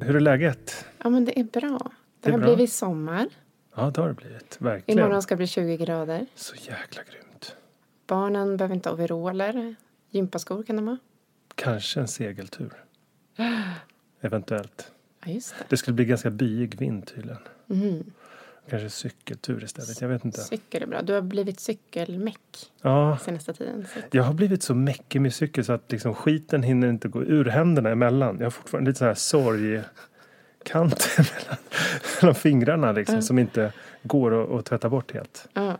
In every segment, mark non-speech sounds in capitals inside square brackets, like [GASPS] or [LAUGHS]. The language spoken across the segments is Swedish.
Hur är läget? Ja, men det är bra. Det, är har bra. blivit sommar. Ja, det har det blivit. Verkligen. Imorgon ska det bli 20 grader. Så jäkla grymt. Barnen behöver inte overaller. Gympaskor kan de ha. Kanske en segeltur. [GASPS] Eventuellt. Ja, just det. Det skulle bli ganska byig vind tydligen. Mhm. Kanske cykeltur istället. Jag vet inte. Cykel är bra. Du har blivit cykelmeck Ja, senaste tiden. Så. jag har blivit så mäckig med cykel så att liksom skiten hinner inte gå ur händerna emellan. Jag har fortfarande lite så här sorgkanter [LAUGHS] mellan, mellan fingrarna liksom, som inte går att, att tvätta bort helt. Ja.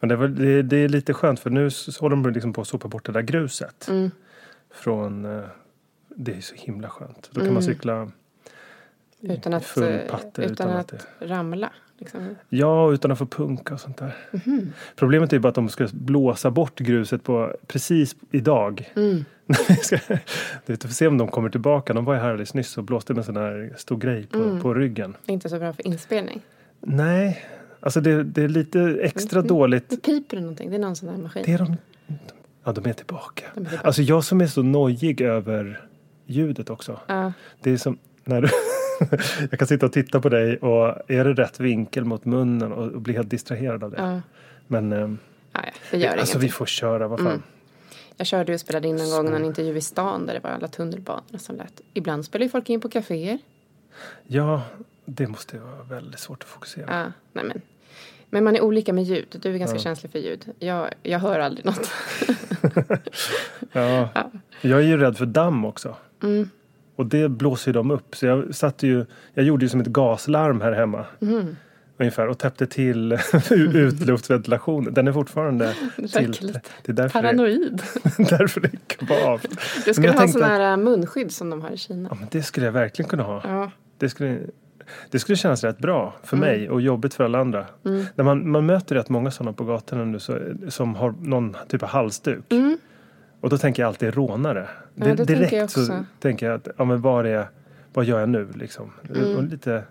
Men det, var, det, det är lite skönt för nu så håller de liksom på att sopa bort det där gruset. Mm. Från, eh, det är så himla skönt. Då kan man cykla Utan att, eh, patte utan, utan, att, att ramla. Liksom. Ja, utan att få punka och sånt där. Mhm. Problemet är ju bara att de ska blåsa bort gruset på precis idag. Mm. [LAUGHS] Vi får se om de kommer tillbaka. De var ju här alldeles nyss och blåste med en sån här stor grej på, Mm. på ryggen. Inte så bra för inspelning. Nej, alltså det, det är lite extra Mm. dåligt. Det piper det någonting. Det är någon sån där maskin. Det är de, ja, de är tillbaka. De är tillbaka. Alltså jag som är så nojig över ljudet också. Ja. Det är som när du [LAUGHS] [LAUGHS] jag kan sitta och titta på dig och är det rätt vinkel mot munnen och, och bli helt distraherad av det. Ja. Men ehm, Ja, ja, det gör alltså vi får köra, vad fan. Mm. Jag körde och spelade in en gång en intervju i stan där det var alla tunnelbanorna som lät. Ibland spelar ju folk in på kaféer. Ja, det måste vara väldigt svårt att fokusera. Ja, nej men. men man är olika med ljud. Du är ganska känslig för ljud. Jag, jag hör aldrig något. [LAUGHS] Ja. [LAUGHS] Ja. Jag är ju rädd för damm också. Mm. Och det blåser ju de upp. Så jag satte ju, jag gjorde ju som ett gaslarm här hemma. Mm. Ungefär och täppte till [LAUGHS] utluftsventilationen. Den är fortfarande [LAUGHS] Det till. Det är därför det, Paranoid. [LAUGHS] därför det är kvar. Du skulle ha att- här äh, munskydd som de har i Kina. Ja, men det skulle jag verkligen kunna ha. Ja. Det skulle, det skulle kännas rätt bra för Mm. mig och jobbigt för alla andra. När man, man möter rätt många sådana på gatorna nu så, som har någon typ av halsduk. Mm. Och då tänker jag alltid rånare. Ja, det tänker direkt jag så tänker jag att, ja men vad är, vad gör jag nu liksom? Mm. Och lite,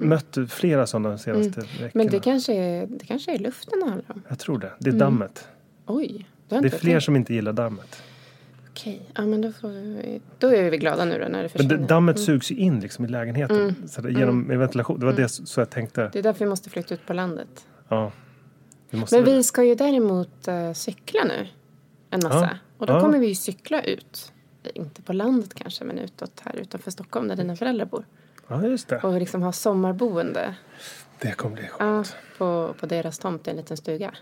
mött flera sådana de senaste veckorna. Men det kanske, är, det kanske är luften det handlar om. Jag tror det. Det är dammet. Oj. Det, är fler tänkt. som inte gillar dammet. Okej, ja men då, får vi, då är vi glada nu då när det Men försvinner. det, dammet sugs ju in liksom i lägenheten. Så det, genom med ventilation. Det var det så jag tänkte. Det är därför vi måste flytta ut på landet. Ja, vi måste Men vi ska ju däremot uh, cykla nu. En massa. Ja. Och då Ja. kommer vi ju cykla ut. Inte på landet kanske, men utåt här utanför Stockholm där dina föräldrar bor. Ja, just det. Och liksom ha sommarboende Det kommer bli ja, skönt. på, på deras tomt i en liten stuga.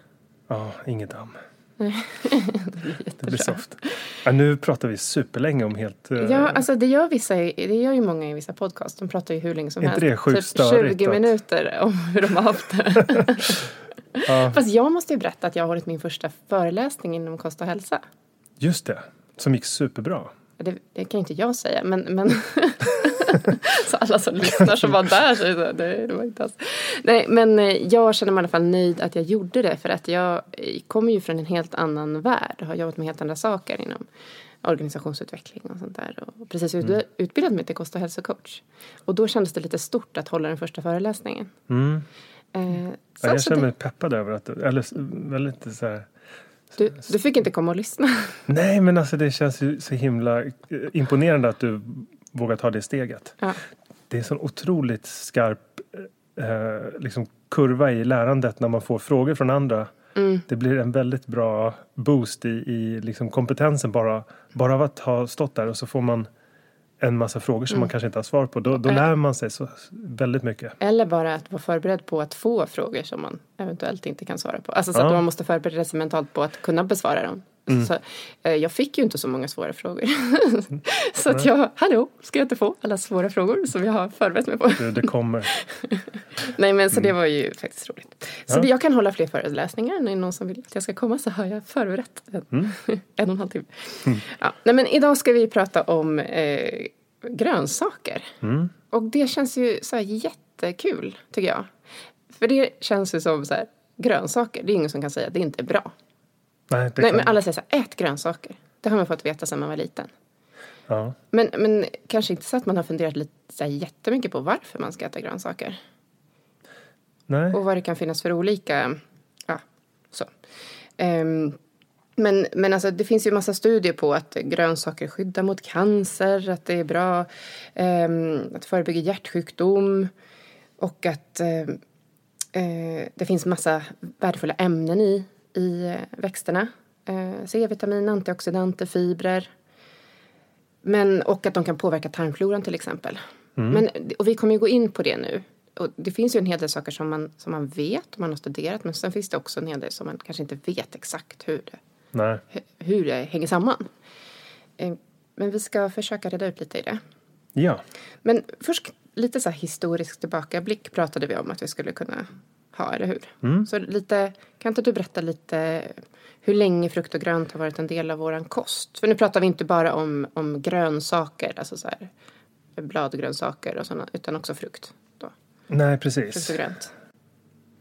Ja, inget damm. Det [LAUGHS] Det blir soft. Ja, nu pratar vi superlänge om helt... eh, Ja, alltså det gör, vissa, det gör ju många i vissa podcast. De pratar ju hur länge som Är inte helst. det sjukt typ störigt 20 att- minuter om hur de har haft det. [LAUGHS] ja, [LAUGHS] Fast jag måste ju berätta att jag har hållit min första föreläsning inom kost och hälsa. just det. Som gick superbra. Det, det kan inte jag säga, men... men [LAUGHS] så alla som lyssnar som var där säger så, det, det var inte alls. Nej, men eh, jag känner mig i alla fall nöjd att jag gjorde det. För att jag eh, kommer ju från en helt annan värld. Har jobbat med helt andra saker inom organisationsutveckling och sånt där. Och precis ut, utbildat mig till kost och hälsocoach. Och då kändes det lite stort att hålla den första föreläsningen. Mm. Eh, så, Ja, jag känner det, mig peppad över att... Eller väldigt så här... du, du fick inte komma och lyssna. [LAUGHS] Nej, men alltså det känns ju så himla eh, imponerande att du vågar ta det steget. Ja. Det är en sån otroligt skarp eh, liksom kurva i lärandet när man får frågor från andra. Mm. Det blir en väldigt bra boost i, i liksom kompetensen bara, bara av att ha stått där och så får man en massa frågor som man kanske inte har svar på. Då, då Mm. Lär man sig så väldigt mycket. Eller bara att vara förberedd på att få frågor som man eventuellt inte kan svara på. Alltså så Ja. att man måste förbereda sig mentalt på att kunna besvara dem. Så, eh, jag fick ju inte så många svåra frågor. [LAUGHS] så att jag, hallå, ska jag inte få alla svåra frågor som jag har förberett mig på? Det, det kommer. [LAUGHS] Nej men så det var ju faktiskt roligt. Så Ja. det, jag kan hålla fler föreläsningar. När någon som vill att jag ska komma så har jag förberett en, [LAUGHS] en och en halv timme. Ja. Nej men idag ska vi prata om eh, grönsaker. Och det känns ju så här jättekul tycker jag. För det känns ju som så här, grönsaker, det är ingen som kan säga att det inte är bra. Nej, Nej men alla säger så här, ät grönsaker. Det har man fått veta sedan man var liten. ja. Men, men kanske inte så att man har funderat lite så här, jättemycket på varför man ska äta grönsaker. Nej. Och vad det kan finnas för olika, ja, så. Ehm, men, men alltså, det finns ju massa studier på att grönsaker skyddar mot cancer, att det är bra ehm, att förebygga hjärtsjukdom och att ehm, eh, det finns massa värdefulla ämnen i, i växterna. Eh, C-vitamin, antioxidanter, fibrer. Men, och att de kan påverka tarmfloran till exempel. Men, och vi kommer ju gå in på det nu. Och det finns ju en hel del saker som man, som man vet och man har studerat. Men sen finns det också en hel del som man kanske inte vet exakt hur det, Nej. hur det hänger samman. Eh, Men vi ska försöka reda ut lite i det. Ja. Men först lite så historisk tillbakablick pratade vi om att vi skulle kunna ha, eller hur? Så lite, kan inte du berätta lite hur länge frukt och grönt har varit en del av våran kost? För nu pratar vi inte bara om, om grönsaker, alltså så här bladgrönsaker och sådana, utan också frukt. Då. Nej, frukt precis. och grönt.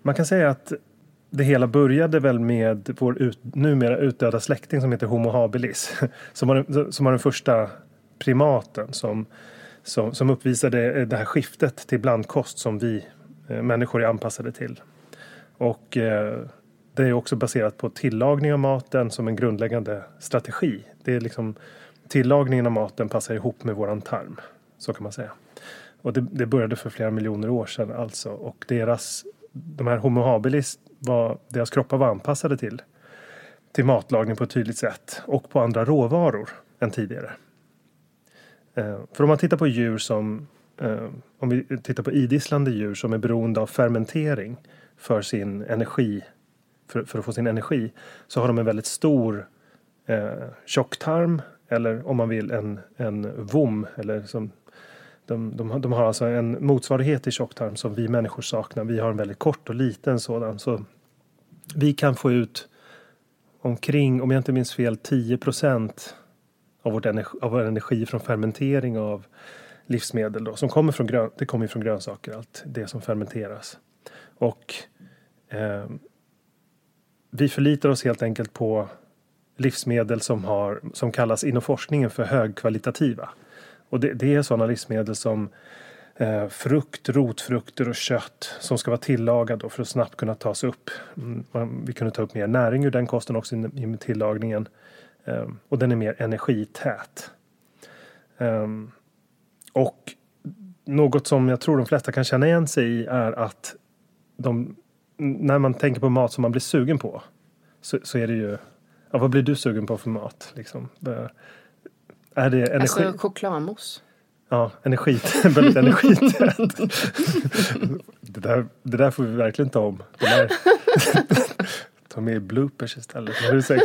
Man kan säga att det hela började väl med vår ut, numera utdöda släkting som heter Homo habilis. [LAUGHS] Som var, den- som var den första primaten som, som, som uppvisade det här skiftet till blandkost som vi eh, människor är anpassade till. Och eh, det är också baserat på tillagning av maten som en grundläggande strategi. Det är liksom tillagningen av maten passar ihop med våran tarm. Så kan man säga. Och det, det började för flera miljoner år sedan alltså. Och deras, de här Homo habilis, var, deras kroppar var anpassade till, till matlagning på ett tydligt sätt. Och på andra råvaror än tidigare. Eh, för om man tittar på djur som, eh, om vi tittar på idisslande djur som är beroende av fermentering för sin energi, för, för att få sin energi, så har de en väldigt stor eh, tjocktarm eller om man vill en, en vom eller som de, de, har- de har alltså en motsvarighet till tjocktarm som vi människor saknar. Vi har en väldigt kort och liten sådan. Så vi kan få ut omkring, om jag inte minns fel, 10 procent av, vårt energi, av vår energi från fermentering av livsmedel. Då, som kommer från, grön, det kommer från grönsaker, allt det som fermenteras. Och Ehm, vi förlitar oss helt enkelt på livsmedel som, har, som kallas inom forskningen för högkvalitativa. Och det, det är sådana livsmedel som eh, frukt, rotfrukter och kött som ska vara tillagad för att snabbt kunna tas upp. Mm, man, vi kunde ta upp mer näring ur den kosten också i, i tillagningen. Eh, och den är mer energität. Eh, och något som jag tror de flesta kan känna igen sig i är att de, när man tänker på mat som man blir sugen på så, så är det ju, ja, vad blir du sugen på för mat? Liksom? Är det energi? Alltså chokladmousse. Ja, energi, [LAUGHS] väldigt energität. [LAUGHS] det, där, det där får vi verkligen ta om. Det där, [LAUGHS] ta med bloopers istället. När du säger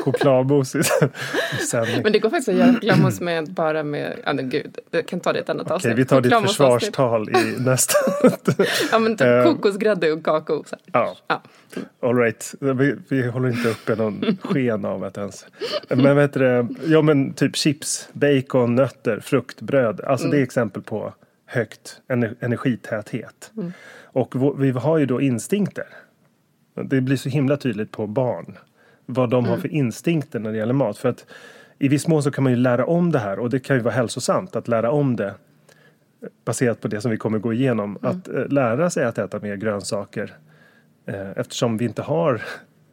sändning. Men det går faktiskt att göra chokladmousse med bara med, ja men gud, jag kan ta det i ett annat Okej, avsnitt. vi tar ditt försvarstal i nästa. [LAUGHS] Ja men typ Eh. kokosgrädde och kakao. Så ja, Ja. all right. Vi, vi håller inte uppe någon sken av att ens. Men heter det? Ja, men typ chips, bacon, nötter, frukt, bröd. Alltså det är exempel på högt ener- energitäthet. Och vå- vi har ju då instinkter. Det blir så himla tydligt på barn vad de har för instinkter när det gäller mat. För att i viss mån så kan man ju lära om det här och det kan ju vara hälsosamt att lära om det baserat på det som vi kommer gå igenom. Att eh, lära sig att äta mer grönsaker eh, eftersom vi inte har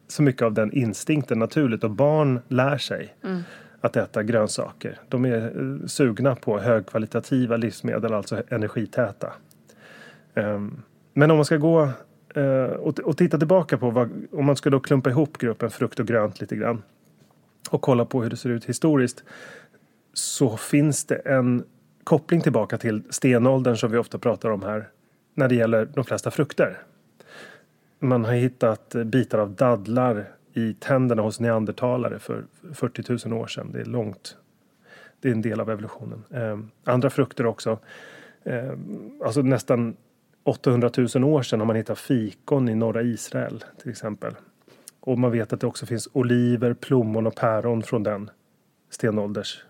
så mycket av den instinkten naturligt och barn lär sig att äta grönsaker. De är eh, sugna på högkvalitativa livsmedel, alltså energitäta. Ehm, Men om man ska gå eh, och, och titta tillbaka på vad, om man ska då klumpa ihop gruppen frukt och grönt lite grann och kolla på hur det ser ut historiskt så finns det en koppling tillbaka till stenåldern som vi ofta pratar om här när det gäller de flesta frukter. Man har hittat bitar av dadlar i tänderna hos neandertalare för 40 000 år sedan. Det är långt. Det är en del av evolutionen. Eh, andra frukter också. Eh, alltså nästan 800 000 år sedan har man hittat fikon i norra Israel till exempel. Och man vet att det också finns oliver, plommon och päron från den stenålders,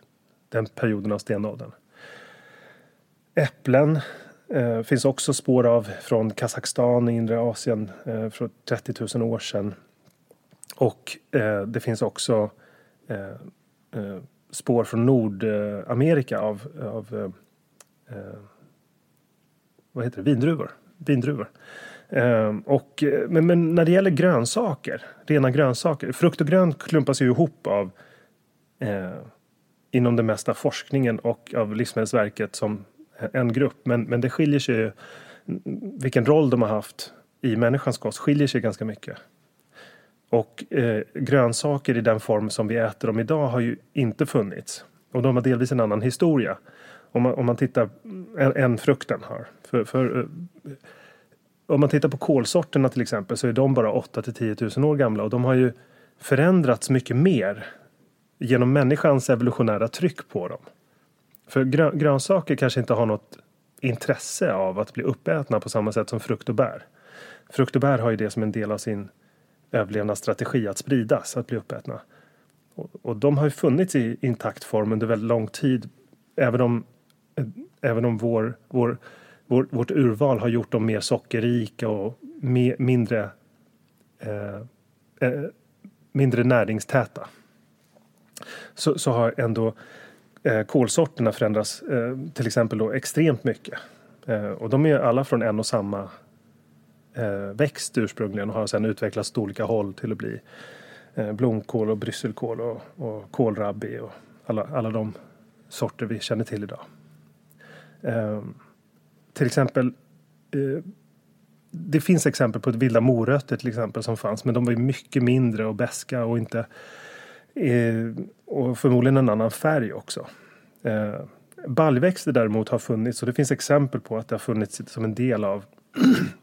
den perioden av stenåldern. Äpplen eh, finns också spår av från Kazakstan i inre Asien eh, för 30 000 år sedan. Och eh, det finns också eh, eh, spår från Nordamerika av, av eh, eh vad heter det? vindruvor. vindruvor. Eh, och, men, men när det gäller grönsaker, rena grönsaker, frukt och grönt klumpas ju ihop av eh, inom det mesta forskningen och av Livsmedelsverket som en grupp. Men, men det skiljer sig ju, vilken roll de har haft i människans kost skiljer sig ganska mycket. Och eh, grönsaker i den form som vi äter dem idag har ju inte funnits. Och de har delvis en annan historia. Om man, om man tittar, en, en frukten har. För, för, eh, om man tittar på kolsorterna till exempel så är de bara 8 till 10 000 år gamla och de har ju förändrats mycket mer genom människans evolutionära tryck på dem. För grön, grönsaker kanske inte har något intresse av att bli uppätna på samma sätt som frukt och bär. Frukt och bär har ju det som en del av sin överlevnadsstrategi att spridas, att bli uppätna. Och, och de har ju funnits i intakt form under väldigt lång tid. Även om, eh, även om vår, vår, vår, vårt urval har gjort dem mer sockerrika och me, mindre, eh, eh, mindre näringstäta. Så, så har ändå eh, kolsorterna förändrats eh, till exempel då extremt mycket. Eh, och de är alla från en och samma eh, växt ursprungligen och har sedan utvecklats åt olika håll till att bli eh, blomkål och brysselkål och, och kålrabbi och alla, alla de sorter vi känner till idag. Eh, till exempel eh, det finns exempel på vilda morötter till exempel som fanns men de var ju mycket mindre och beska och inte eh, och förmodligen en annan färg också. Eh, baljväxter däremot har funnits och det finns exempel på att det har funnits som en del av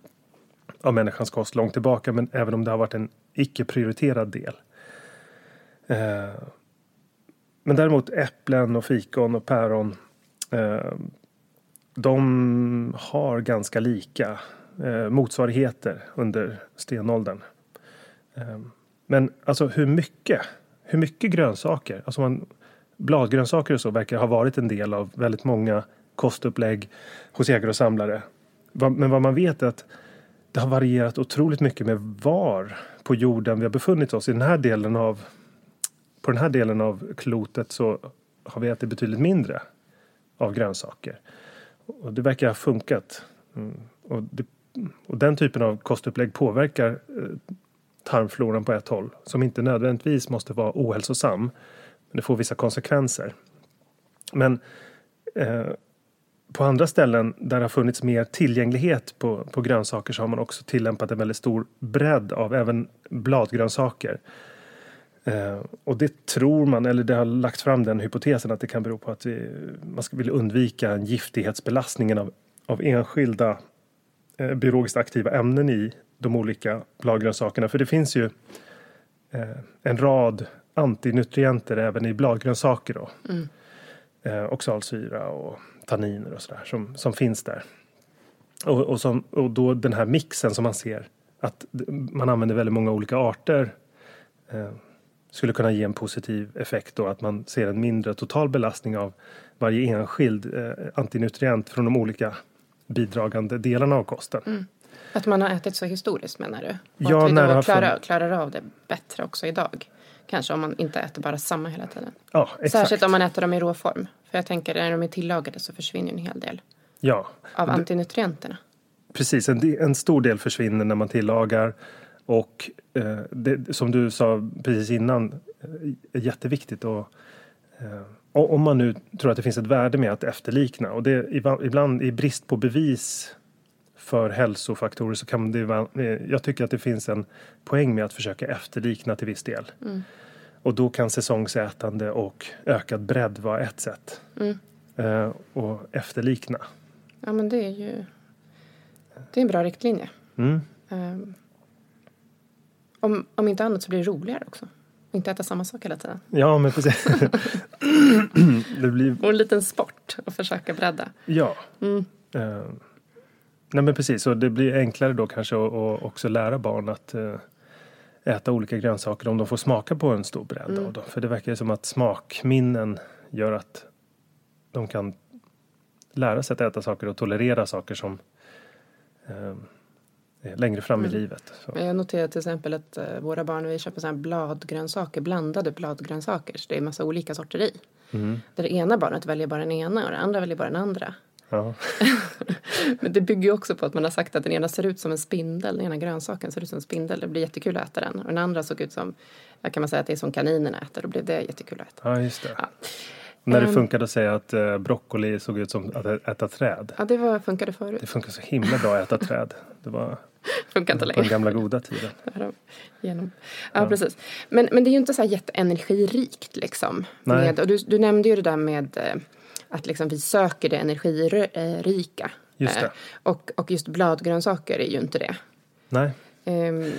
[CLEARS THROAT] av människans kost långt tillbaka men även om det har varit en icke prioriterad del. Eh, men däremot äpplen och fikon och päron eh, de har ganska lika eh, motsvarigheter under stenåldern. Eh, men alltså hur mycket, hur mycket grönsaker, alltså man, bladgrönsaker och så verkar ha varit en del av väldigt många kostupplägg hos jägare och samlare. Men vad man vet är att det har varierat otroligt mycket med var på jorden vi har befunnit oss. I den här delen av, på den här delen av klotet så har vi ätit betydligt mindre av grönsaker. Och det verkar ha funkat. Mm. Och, det, och, den typen av kostupplägg påverkar eh, tarmfloran på ett håll som inte nödvändigtvis måste vara ohälsosam. Men det får vissa konsekvenser. Men eh, på andra ställen där det har funnits mer tillgänglighet på, på grönsaker så har man också tillämpat en väldigt stor bredd av även bladgrönsaker. Eh, och det tror man, eller det har lagt fram den hypotesen att det kan bero på att vi, man vilja undvika en giftighetsbelastningen av, av enskilda eh, biologiskt aktiva ämnen i de olika bladgrönsakerna. För det finns ju eh, en rad antinutrienter även i bladgrönsaker. Då. Mm. Eh, oxalsyra och tanniner och sådär som, som finns där. Och, och, som, och då den här mixen som man ser att man använder väldigt många olika arter eh, skulle kunna ge en positiv effekt då att man ser en mindre total belastning av varje enskild eh, antinutrient från de olika bidragande delarna av kosten. Mm. Att man har ätit så historiskt menar du? Och ja, att vi då klarar, klarar av det bättre också idag? Kanske om man inte äter bara samma hela tiden. Ja, exakt. Särskilt om man äter dem i råform. För jag tänker när de är tillagade så försvinner en hel del. Ja. Av antinutrienterna. Precis, en, en stor del försvinner när man tillagar. Och eh, det, som du sa precis innan, eh, är jätteviktigt. Och, eh, om man nu tror att det finns ett värde med att efterlikna. Och det, ibland i brist på bevis för hälsofaktorer så kan det eh, jag tycker att det finns en poäng med att försöka efterlikna till viss del. Mm. Och då kan säsongsätande och ökad bredd vara ett sätt. Mm. Eh, och efterlikna. Ja men det är ju det är en bra riktlinje. Mm. Um, om, om inte annat så blir det roligare också. Och inte äta samma sak hela tiden. Ja men precis. [LAUGHS] det blir... Och en liten sport att försöka bredda. Ja. Mm. Uh, nej men precis, och det blir enklare då kanske att, att också lära barn att uh, äta olika grönsaker om de får smaka på en stor bredd mm. av dem. För det verkar som att smakminnen gör att de kan lära sig att äta saker och tolerera saker som eh, längre fram mm. i livet. Så. Jag noterar till exempel att uh, våra barn, vi köper såna bladgrönsaker, blandade bladgrönsaker. Så det är massa olika sorter i. Mm. Där det ena barnet väljer bara den ena och det andra väljer bara den andra. Ja. [LAUGHS] Men det bygger ju också på att man har sagt att den ena ser ut som en spindel, den ena grönsaken ser ut som en spindel. Det blir jättekul att äta den. Och den andra såg ut som, kan man säga att det är som kaninerna äter. Då blev det jättekul att äta. Ja, just det. Ja. När det ehm. funkade att säga att eh, broccoli såg ut som att äta träd. Ja, det var, funkade förut. Det funkar så himla bra att äta träd. Det var [LAUGHS] Funkar inte längre. På den gamla goda tiden. Genom. Ja, ja, precis. Men, men det är ju inte så här jätteenergirikt liksom. Nej. Med, och du, du nämnde ju det där med eh, att liksom vi söker det energirika. Just det. Eh, och, och just bladgrönsaker är ju inte det. Nej. Um,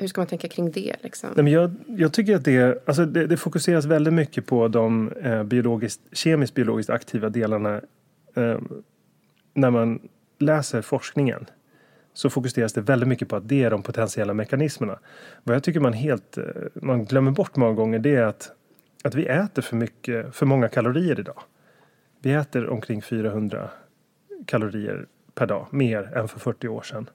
hur ska man tänka kring det? Liksom? Nej, men jag, jag tycker att det, alltså det, det fokuseras väldigt mycket på de eh, biologiskt, kemiskt biologiskt aktiva delarna eh, när man läser forskningen så fokuseras det väldigt mycket på att det är de potentiella mekanismerna. Vad jag tycker man helt eh, man glömmer bort många gånger det är att, att vi äter för mycket, för många kalorier idag. Vi äter omkring 400 kalorier per dag, mer än för 40 år sedan.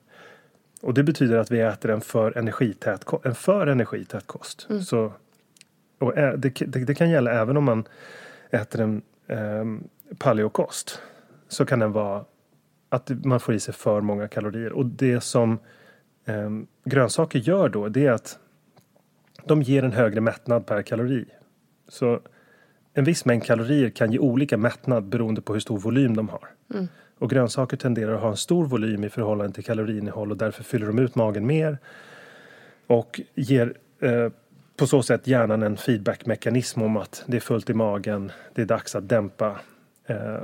Och det betyder att vi äter en för energität, en för energität kost. Så, och det, det, det kan gälla även om man äter en eh, paleokost. Så kan den vara att man får i sig för många kalorier. Och det som eh, grönsaker gör då det är att de ger en högre mättnad per kalori. Så en viss mängd kalorier kan ge olika mättnad beroende på hur stor volym de har. Och grönsaker tenderar att ha en stor volym i förhållande till kaloriinnehåll och därför fyller de ut magen mer. Och ger eh, på så sätt hjärnan en feedbackmekanism om att det är fullt i magen, det är dags att dämpa eh,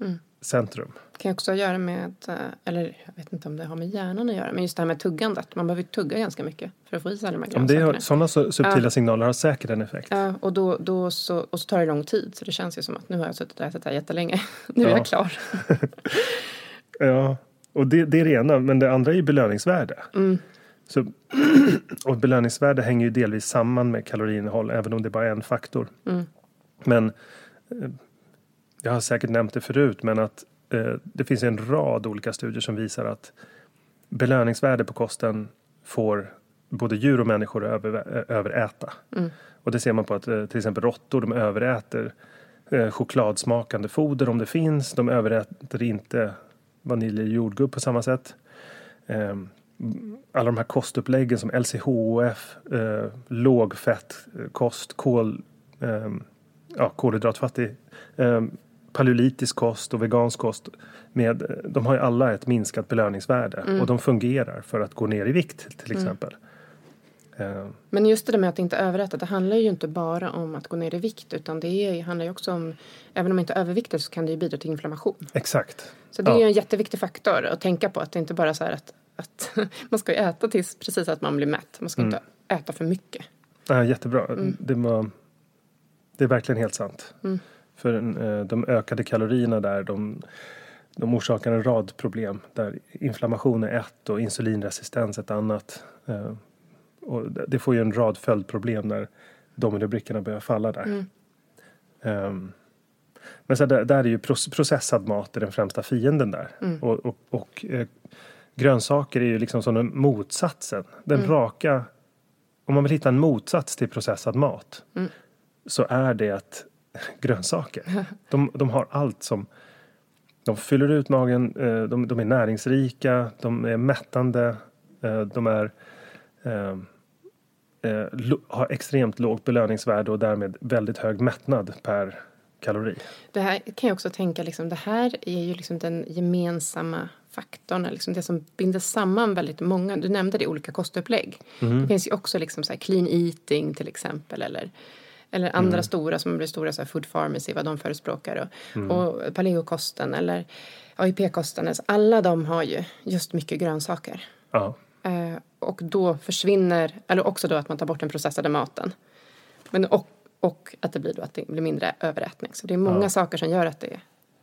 mm hungercentrum. Det kan också ha att göra med, eh, eller jag vet inte om det har med hjärnan att göra, men just det här med tuggandet. Man behöver ju tugga ganska mycket för att få i sig alla de här grönsakerna. sådana su- subtila signaler har säkert en effekt. Ja, och, då, då så, och så tar det lång tid. Så det känns ju som att nu har jag suttit och ätit det här jättelänge. [LAUGHS] Nu är Ja. jag klar. [LAUGHS] Ja, och det, det är det ena. Men det andra är ju belöningsvärde. Så, [CLEARS THROAT] och belöningsvärde hänger ju delvis samman med kaloriinnehåll, även om det bara är en faktor. Men eh, jag har säkert nämnt det förut, men att eh, det finns en rad olika studier som visar att belöningsvärde på kosten får både djur och människor att över, överäta. Och det ser man på att eh, till exempel råttor, de överäter eh, chokladsmakande foder om det finns. De överäter inte vanilj eller jordgubb på samma sätt. Ehm, alla de här kostuppläggen som LCHF, eh, lågfettkost, kol, ehm, ja, kolhydratfattig, eh, paleolitisk kost och vegansk kost. Med, de har ju alla ett minskat belöningsvärde och de fungerar för att gå ner i vikt till exempel. Eh, Men just det där med att inte överäta, det handlar ju inte bara om att gå ner i vikt. Utan det är, handlar ju också om, även om inte överviktar så kan det ju bidra till inflammation. exakt. Så det är Ja. ju en jätteviktig faktor att tänka på. Att det inte bara så här att, att [LAUGHS] man ska ju äta tills precis att man blir mätt. Man ska inte äta för mycket. Ja, jättebra. Det, var, det är verkligen helt sant. För eh, de ökade kalorierna där, de, de orsakar en rad problem. Där inflammation är ett och insulinresistens ett annat. Eh, och det får ju en rad följdproblem när dominobrickorna börjar falla där. Ehm, men så där, där är ju proc- processad mat den främsta fienden där. Och, och, och eh, grönsaker är ju liksom som den motsatsen. Den raka om man vill hitta en motsats till processad mat så är det [LAUGHS] grönsaker. De, de har allt som de fyller ut magen, eh, de, de är näringsrika, de är mättande, eh, de är eh, har extremt lågt belöningsvärde och därmed väldigt hög mättnad per kalori. Det här kan jag också tänka, liksom, det här är ju liksom den gemensamma faktorn, liksom det som binder samman väldigt många. Du nämnde det, olika kostupplägg. Det finns ju också liksom så clean eating till exempel. Eller, eller andra stora som blir stora, så här food pharmacy, vad de förespråkar. Och, och paleokosten eller AIP-kosten. Alltså alla de har ju just mycket grönsaker. Ja, Eh, och då försvinner, eller också då att man tar bort den processade maten. Men och, och att det blir då att det blir mindre överätning. Så det är många saker som gör att det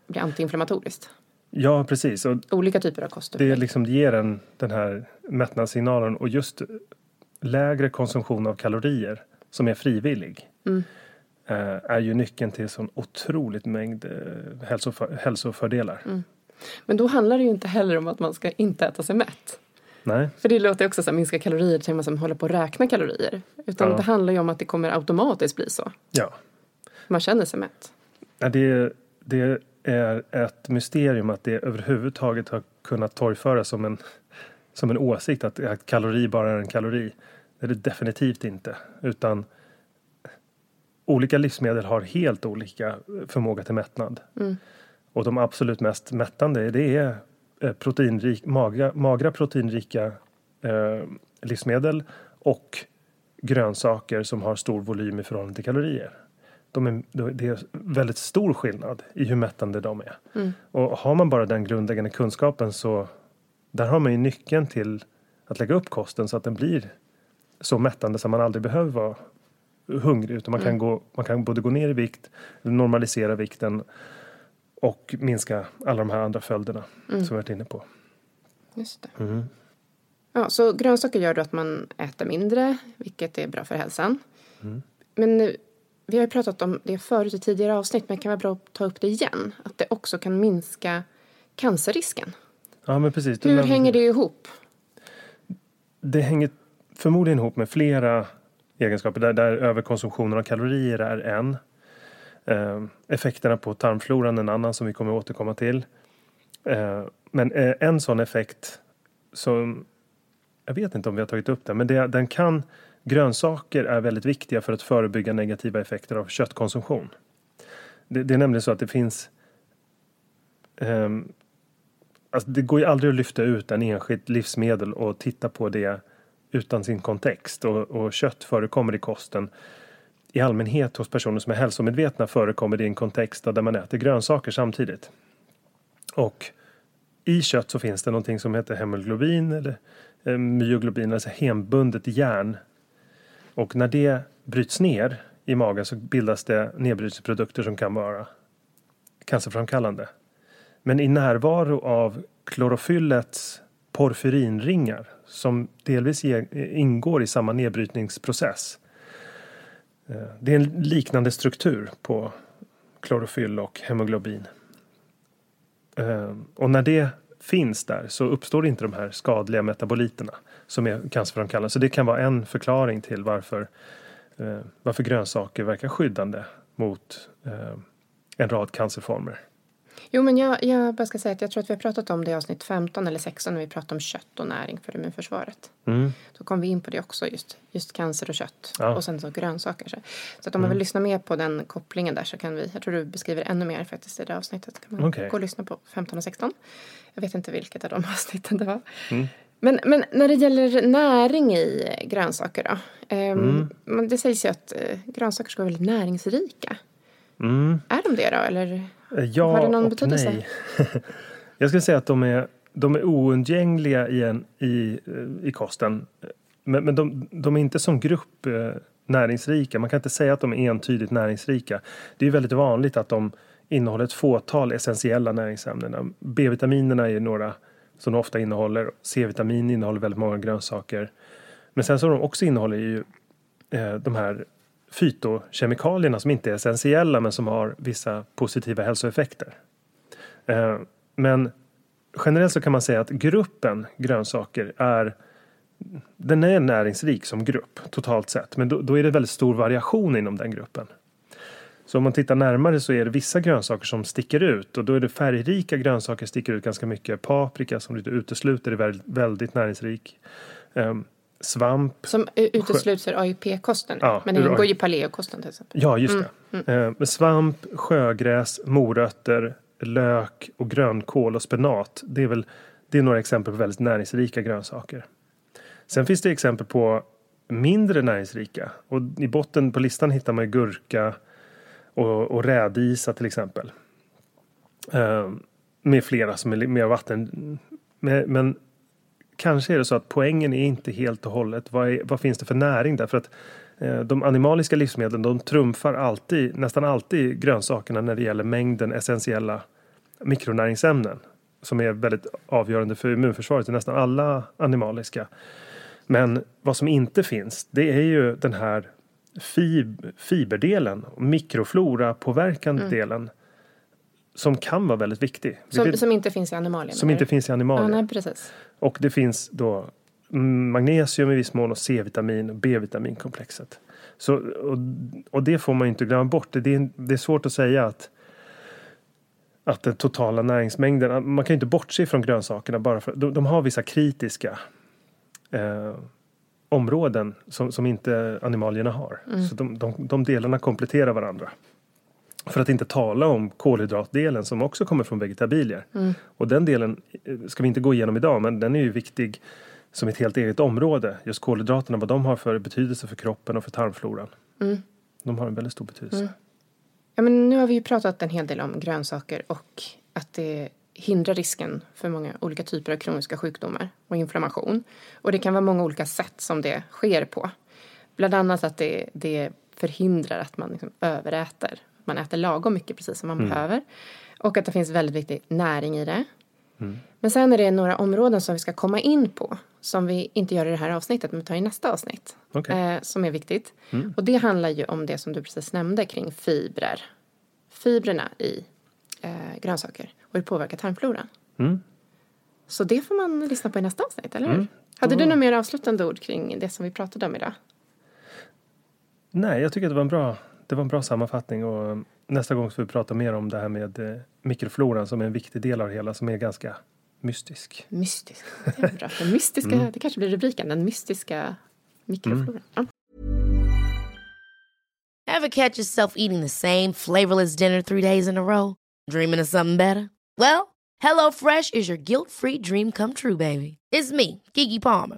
blir antiinflammatoriskt. ja precis. Och Olika typer av kostupplägg. det liksom ger en den här mättnadssignalen och just lägre konsumtion av kalorier som är frivillig eh, är ju nyckeln till sån otroligt mängd eh, hälsoför, hälsofördelar. Men då handlar det ju inte heller om att man ska inte äta sig mätt. Nej, För det låter också så här, minska kalorier till man som håller på att räkna kalorier. Utan Ja. det handlar ju om att det kommer automatiskt bli så. ja. Man känner sig mätt. Ja, Det, det är ett mysterium att det överhuvudtaget har kunnat torgföras som en, som en åsikt att, att kalori bara är en kalori. Det är det definitivt inte. Utan olika livsmedel har helt olika förmåga till mättnad. Och de absolut mest mättande det är eh, proteinrik, magra, magra proteinrika eh, livsmedel och grönsaker som har stor volym i förhållande till kalorier. De är, det är väldigt stor skillnad i hur mättande de är. Och har man bara den grundläggande kunskapen så där har man ju nyckeln till att lägga upp kosten så att den blir så mättande så man aldrig behöver vara hungrig utan man, kan, gå, man kan både gå ner i vikt, normalisera vikten och minska alla de här andra följderna som vi varit inne på. Just det. Ja, så grönsaker gör då att man äter mindre, vilket är bra för hälsan. Men nu, vi har ju pratat om det förut i tidigare avsnitt, men det kan vara bra att ta upp det igen. Att det också kan minska cancerrisken. Ja, men precis. Hur hänger det ihop? Det hänger förmodligen ihop med flera egenskaper där, där överkonsumtionen av kalorier är en. Eh, effekterna på tarmfloran en annan som vi kommer återkomma till. Ehm, eh, men en sån effekt som jag vet inte om vi har tagit upp den, men det, den kan grönsaker är väldigt viktiga för att förebygga negativa effekter av köttkonsumtion. Det, det är nämligen så att det finns um, alltså det går ju aldrig att lyfta ut en enskilt livsmedel och titta på det utan sin kontext och, och kött förekommer i kosten i allmänhet hos personer som är hälsomedvetna förekommer det i en kontext där man äter grönsaker samtidigt. Och i kött så finns det någonting som heter hemoglobin eller eh, myoglobin, alltså hembundet järn. Och när det bryts ner i magen så bildas det nedbrytningsprodukter som kan vara cancerframkallande. Men i närvaro av klorofyllets porfyrinringar som delvis ingår i samma nedbrytningsprocess. Eh, det är en liknande struktur på klorofyll och hemoglobin. Eh, och när det finns där så uppstår inte de här skadliga metaboliterna som är cancerframkallande. Så det kan vara en förklaring till varför, eh, varför grönsaker verkar skyddande mot en rad cancerformer. Jo, men jag, jag bara ska säga att jag tror att vi har pratat om det i avsnitt 15 eller 16 när vi pratade om kött och näring för immunförsvaret. Mm. Då kom vi in på det också, just, just cancer och kött ja. och sen så grönsaker. Så, så att om man vill mm. lyssna mer på den kopplingen där så kan vi, jag tror du beskriver ännu mer faktiskt i det avsnittet. kan man okay. gå och lyssna på 15 och 16. Jag vet inte vilket av de [LAUGHS] avsnitten det var. Mm. Men, men när det gäller näring i grönsaker då? Um, mm. Det sägs ju att uh, grönsaker ska vara väldigt näringsrika. Mm. Är de det då eller? Ja Har det någon och betydelse? nej. [LAUGHS] Jag skulle säga att de är, de är oundgängliga i, en, i, i kosten. Men, men de, de är inte som grupp eh, näringsrika. Man kan inte säga att de är entydigt näringsrika. Det är väldigt vanligt att de innehåller ett fåtal essentiella näringsämnen. B-vitaminerna är några som de ofta innehåller. C-vitamin innehåller väldigt många grönsaker. Men sen så de också innehåller ju eh, de här fytokemikalierna som inte är essentiella men som har vissa positiva hälsoeffekter. Eh, men generellt så kan man säga att gruppen grönsaker är den är näringsrik som grupp totalt sett men då, då är det väldigt stor variation inom den gruppen. Så om man tittar närmare så är det vissa grönsaker som sticker ut och då är det färgrika grönsaker sticker ut ganska mycket. Paprika som du utesluter är väldigt näringsrik. Ehm, Svamp. Som utesluter AIP-kosten. Ja, men det ingår ju paleokosten till exempel. Ja, just det. Mm. Mm. svamp, sjögräs, morötter, lök och grönkål och spenat. Det är väl det är några exempel på väldigt näringsrika grönsaker. Sen finns det exempel på mindre näringsrika. Och i botten på listan hittar man gurka och, och rädisa till exempel. Uh, med flera som är mer vatten. Men kanske är det så att poängen är inte helt och hållet vad, är, vad finns det för näring där? För att eh, de animaliska livsmedlen de trumfar alltid, nästan alltid grönsakerna när det gäller mängden essentiella mikronäringsämnen som är väldigt avgörande för immunförsvaret i nästan alla animaliska. Men vad som inte finns det är ju den här fib fiberdelen, mikroflora påverkande mm. delen som kan vara väldigt viktig. Som, som inte finns i animalier? Som inte finns i animalier. Ja, nej, precis. Och det finns då magnesium i viss mån och C-vitamin och B-vitaminkomplexet. Så, och, och, det får man inte glömma bort. Det är, det är svårt att säga att att den totala näringsmängden, man kan inte bortse från grönsakerna bara för de, de har vissa kritiska eh, områden som, som inte animalierna har. Mm. Så de, de, de delarna kompletterar varandra. För att inte tala om kolhydratdelen som också kommer från vegetabilier. Mm. Och den delen eh, ska vi inte gå igenom idag men den är ju viktig som ett helt eget område. Just kolhydraterna, vad de har för betydelse för kroppen och för tarmfloran. Mm. De har en väldigt stor betydelse. Mm. Ja, men nu har vi ju pratat en hel del om grönsaker och att det hindrar risken för många olika typer av kroniska sjukdomar och inflammation. Och det kan vara många olika sätt som det sker på. Bland annat att det, det förhindrar att man liksom överäter man äter lagom mycket precis som man mm. behöver. Och att det finns väldigt viktig näring i det. Mm. Men sen är det några områden som vi ska komma in på. Som vi inte gör i det här avsnittet men tar i nästa avsnitt. Okay. Eh, som är viktigt. Mm. Och det handlar ju om det som du precis nämnde kring fibrer. Fibrerna i eh, grönsaker och hur det påverkar tarmfloran. Mm. Så det får man lyssna på i nästa avsnitt, eller hur? Mm. Hade du några mer avslutande ord kring det som vi pratade om idag? Nej, jag tycker att det var en bra, det var en bra sammanfattning och nästa gång ska vi prata mer om det här med eh, mikrofloran som är en viktig del av det hela som är ganska mystisk. Mystisk, det är bra. Den mystiska, mm. det kanske blir rubriken, den mystiska mikrofloran. Mm. Have catch yourself eating the same flavorless dinner three days in a row? Dreaming of something better? Well, hello fresh is your guilt free dream come true baby. It's me, Gigi Palmer.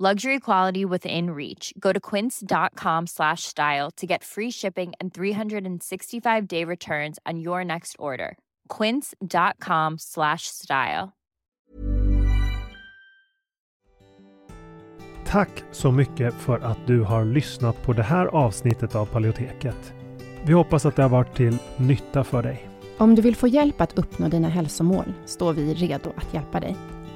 Luxury quality within reach. Go to quince.com slash style to get free shipping and 365 day returns on your next order. quince.com slash style. Tack så mycket för att du har lyssnat på det här avsnittet av Paleoteket. Vi hoppas att det har varit till nytta för dig. Om du vill få hjälp att uppnå dina hälsomål står vi redo att hjälpa dig.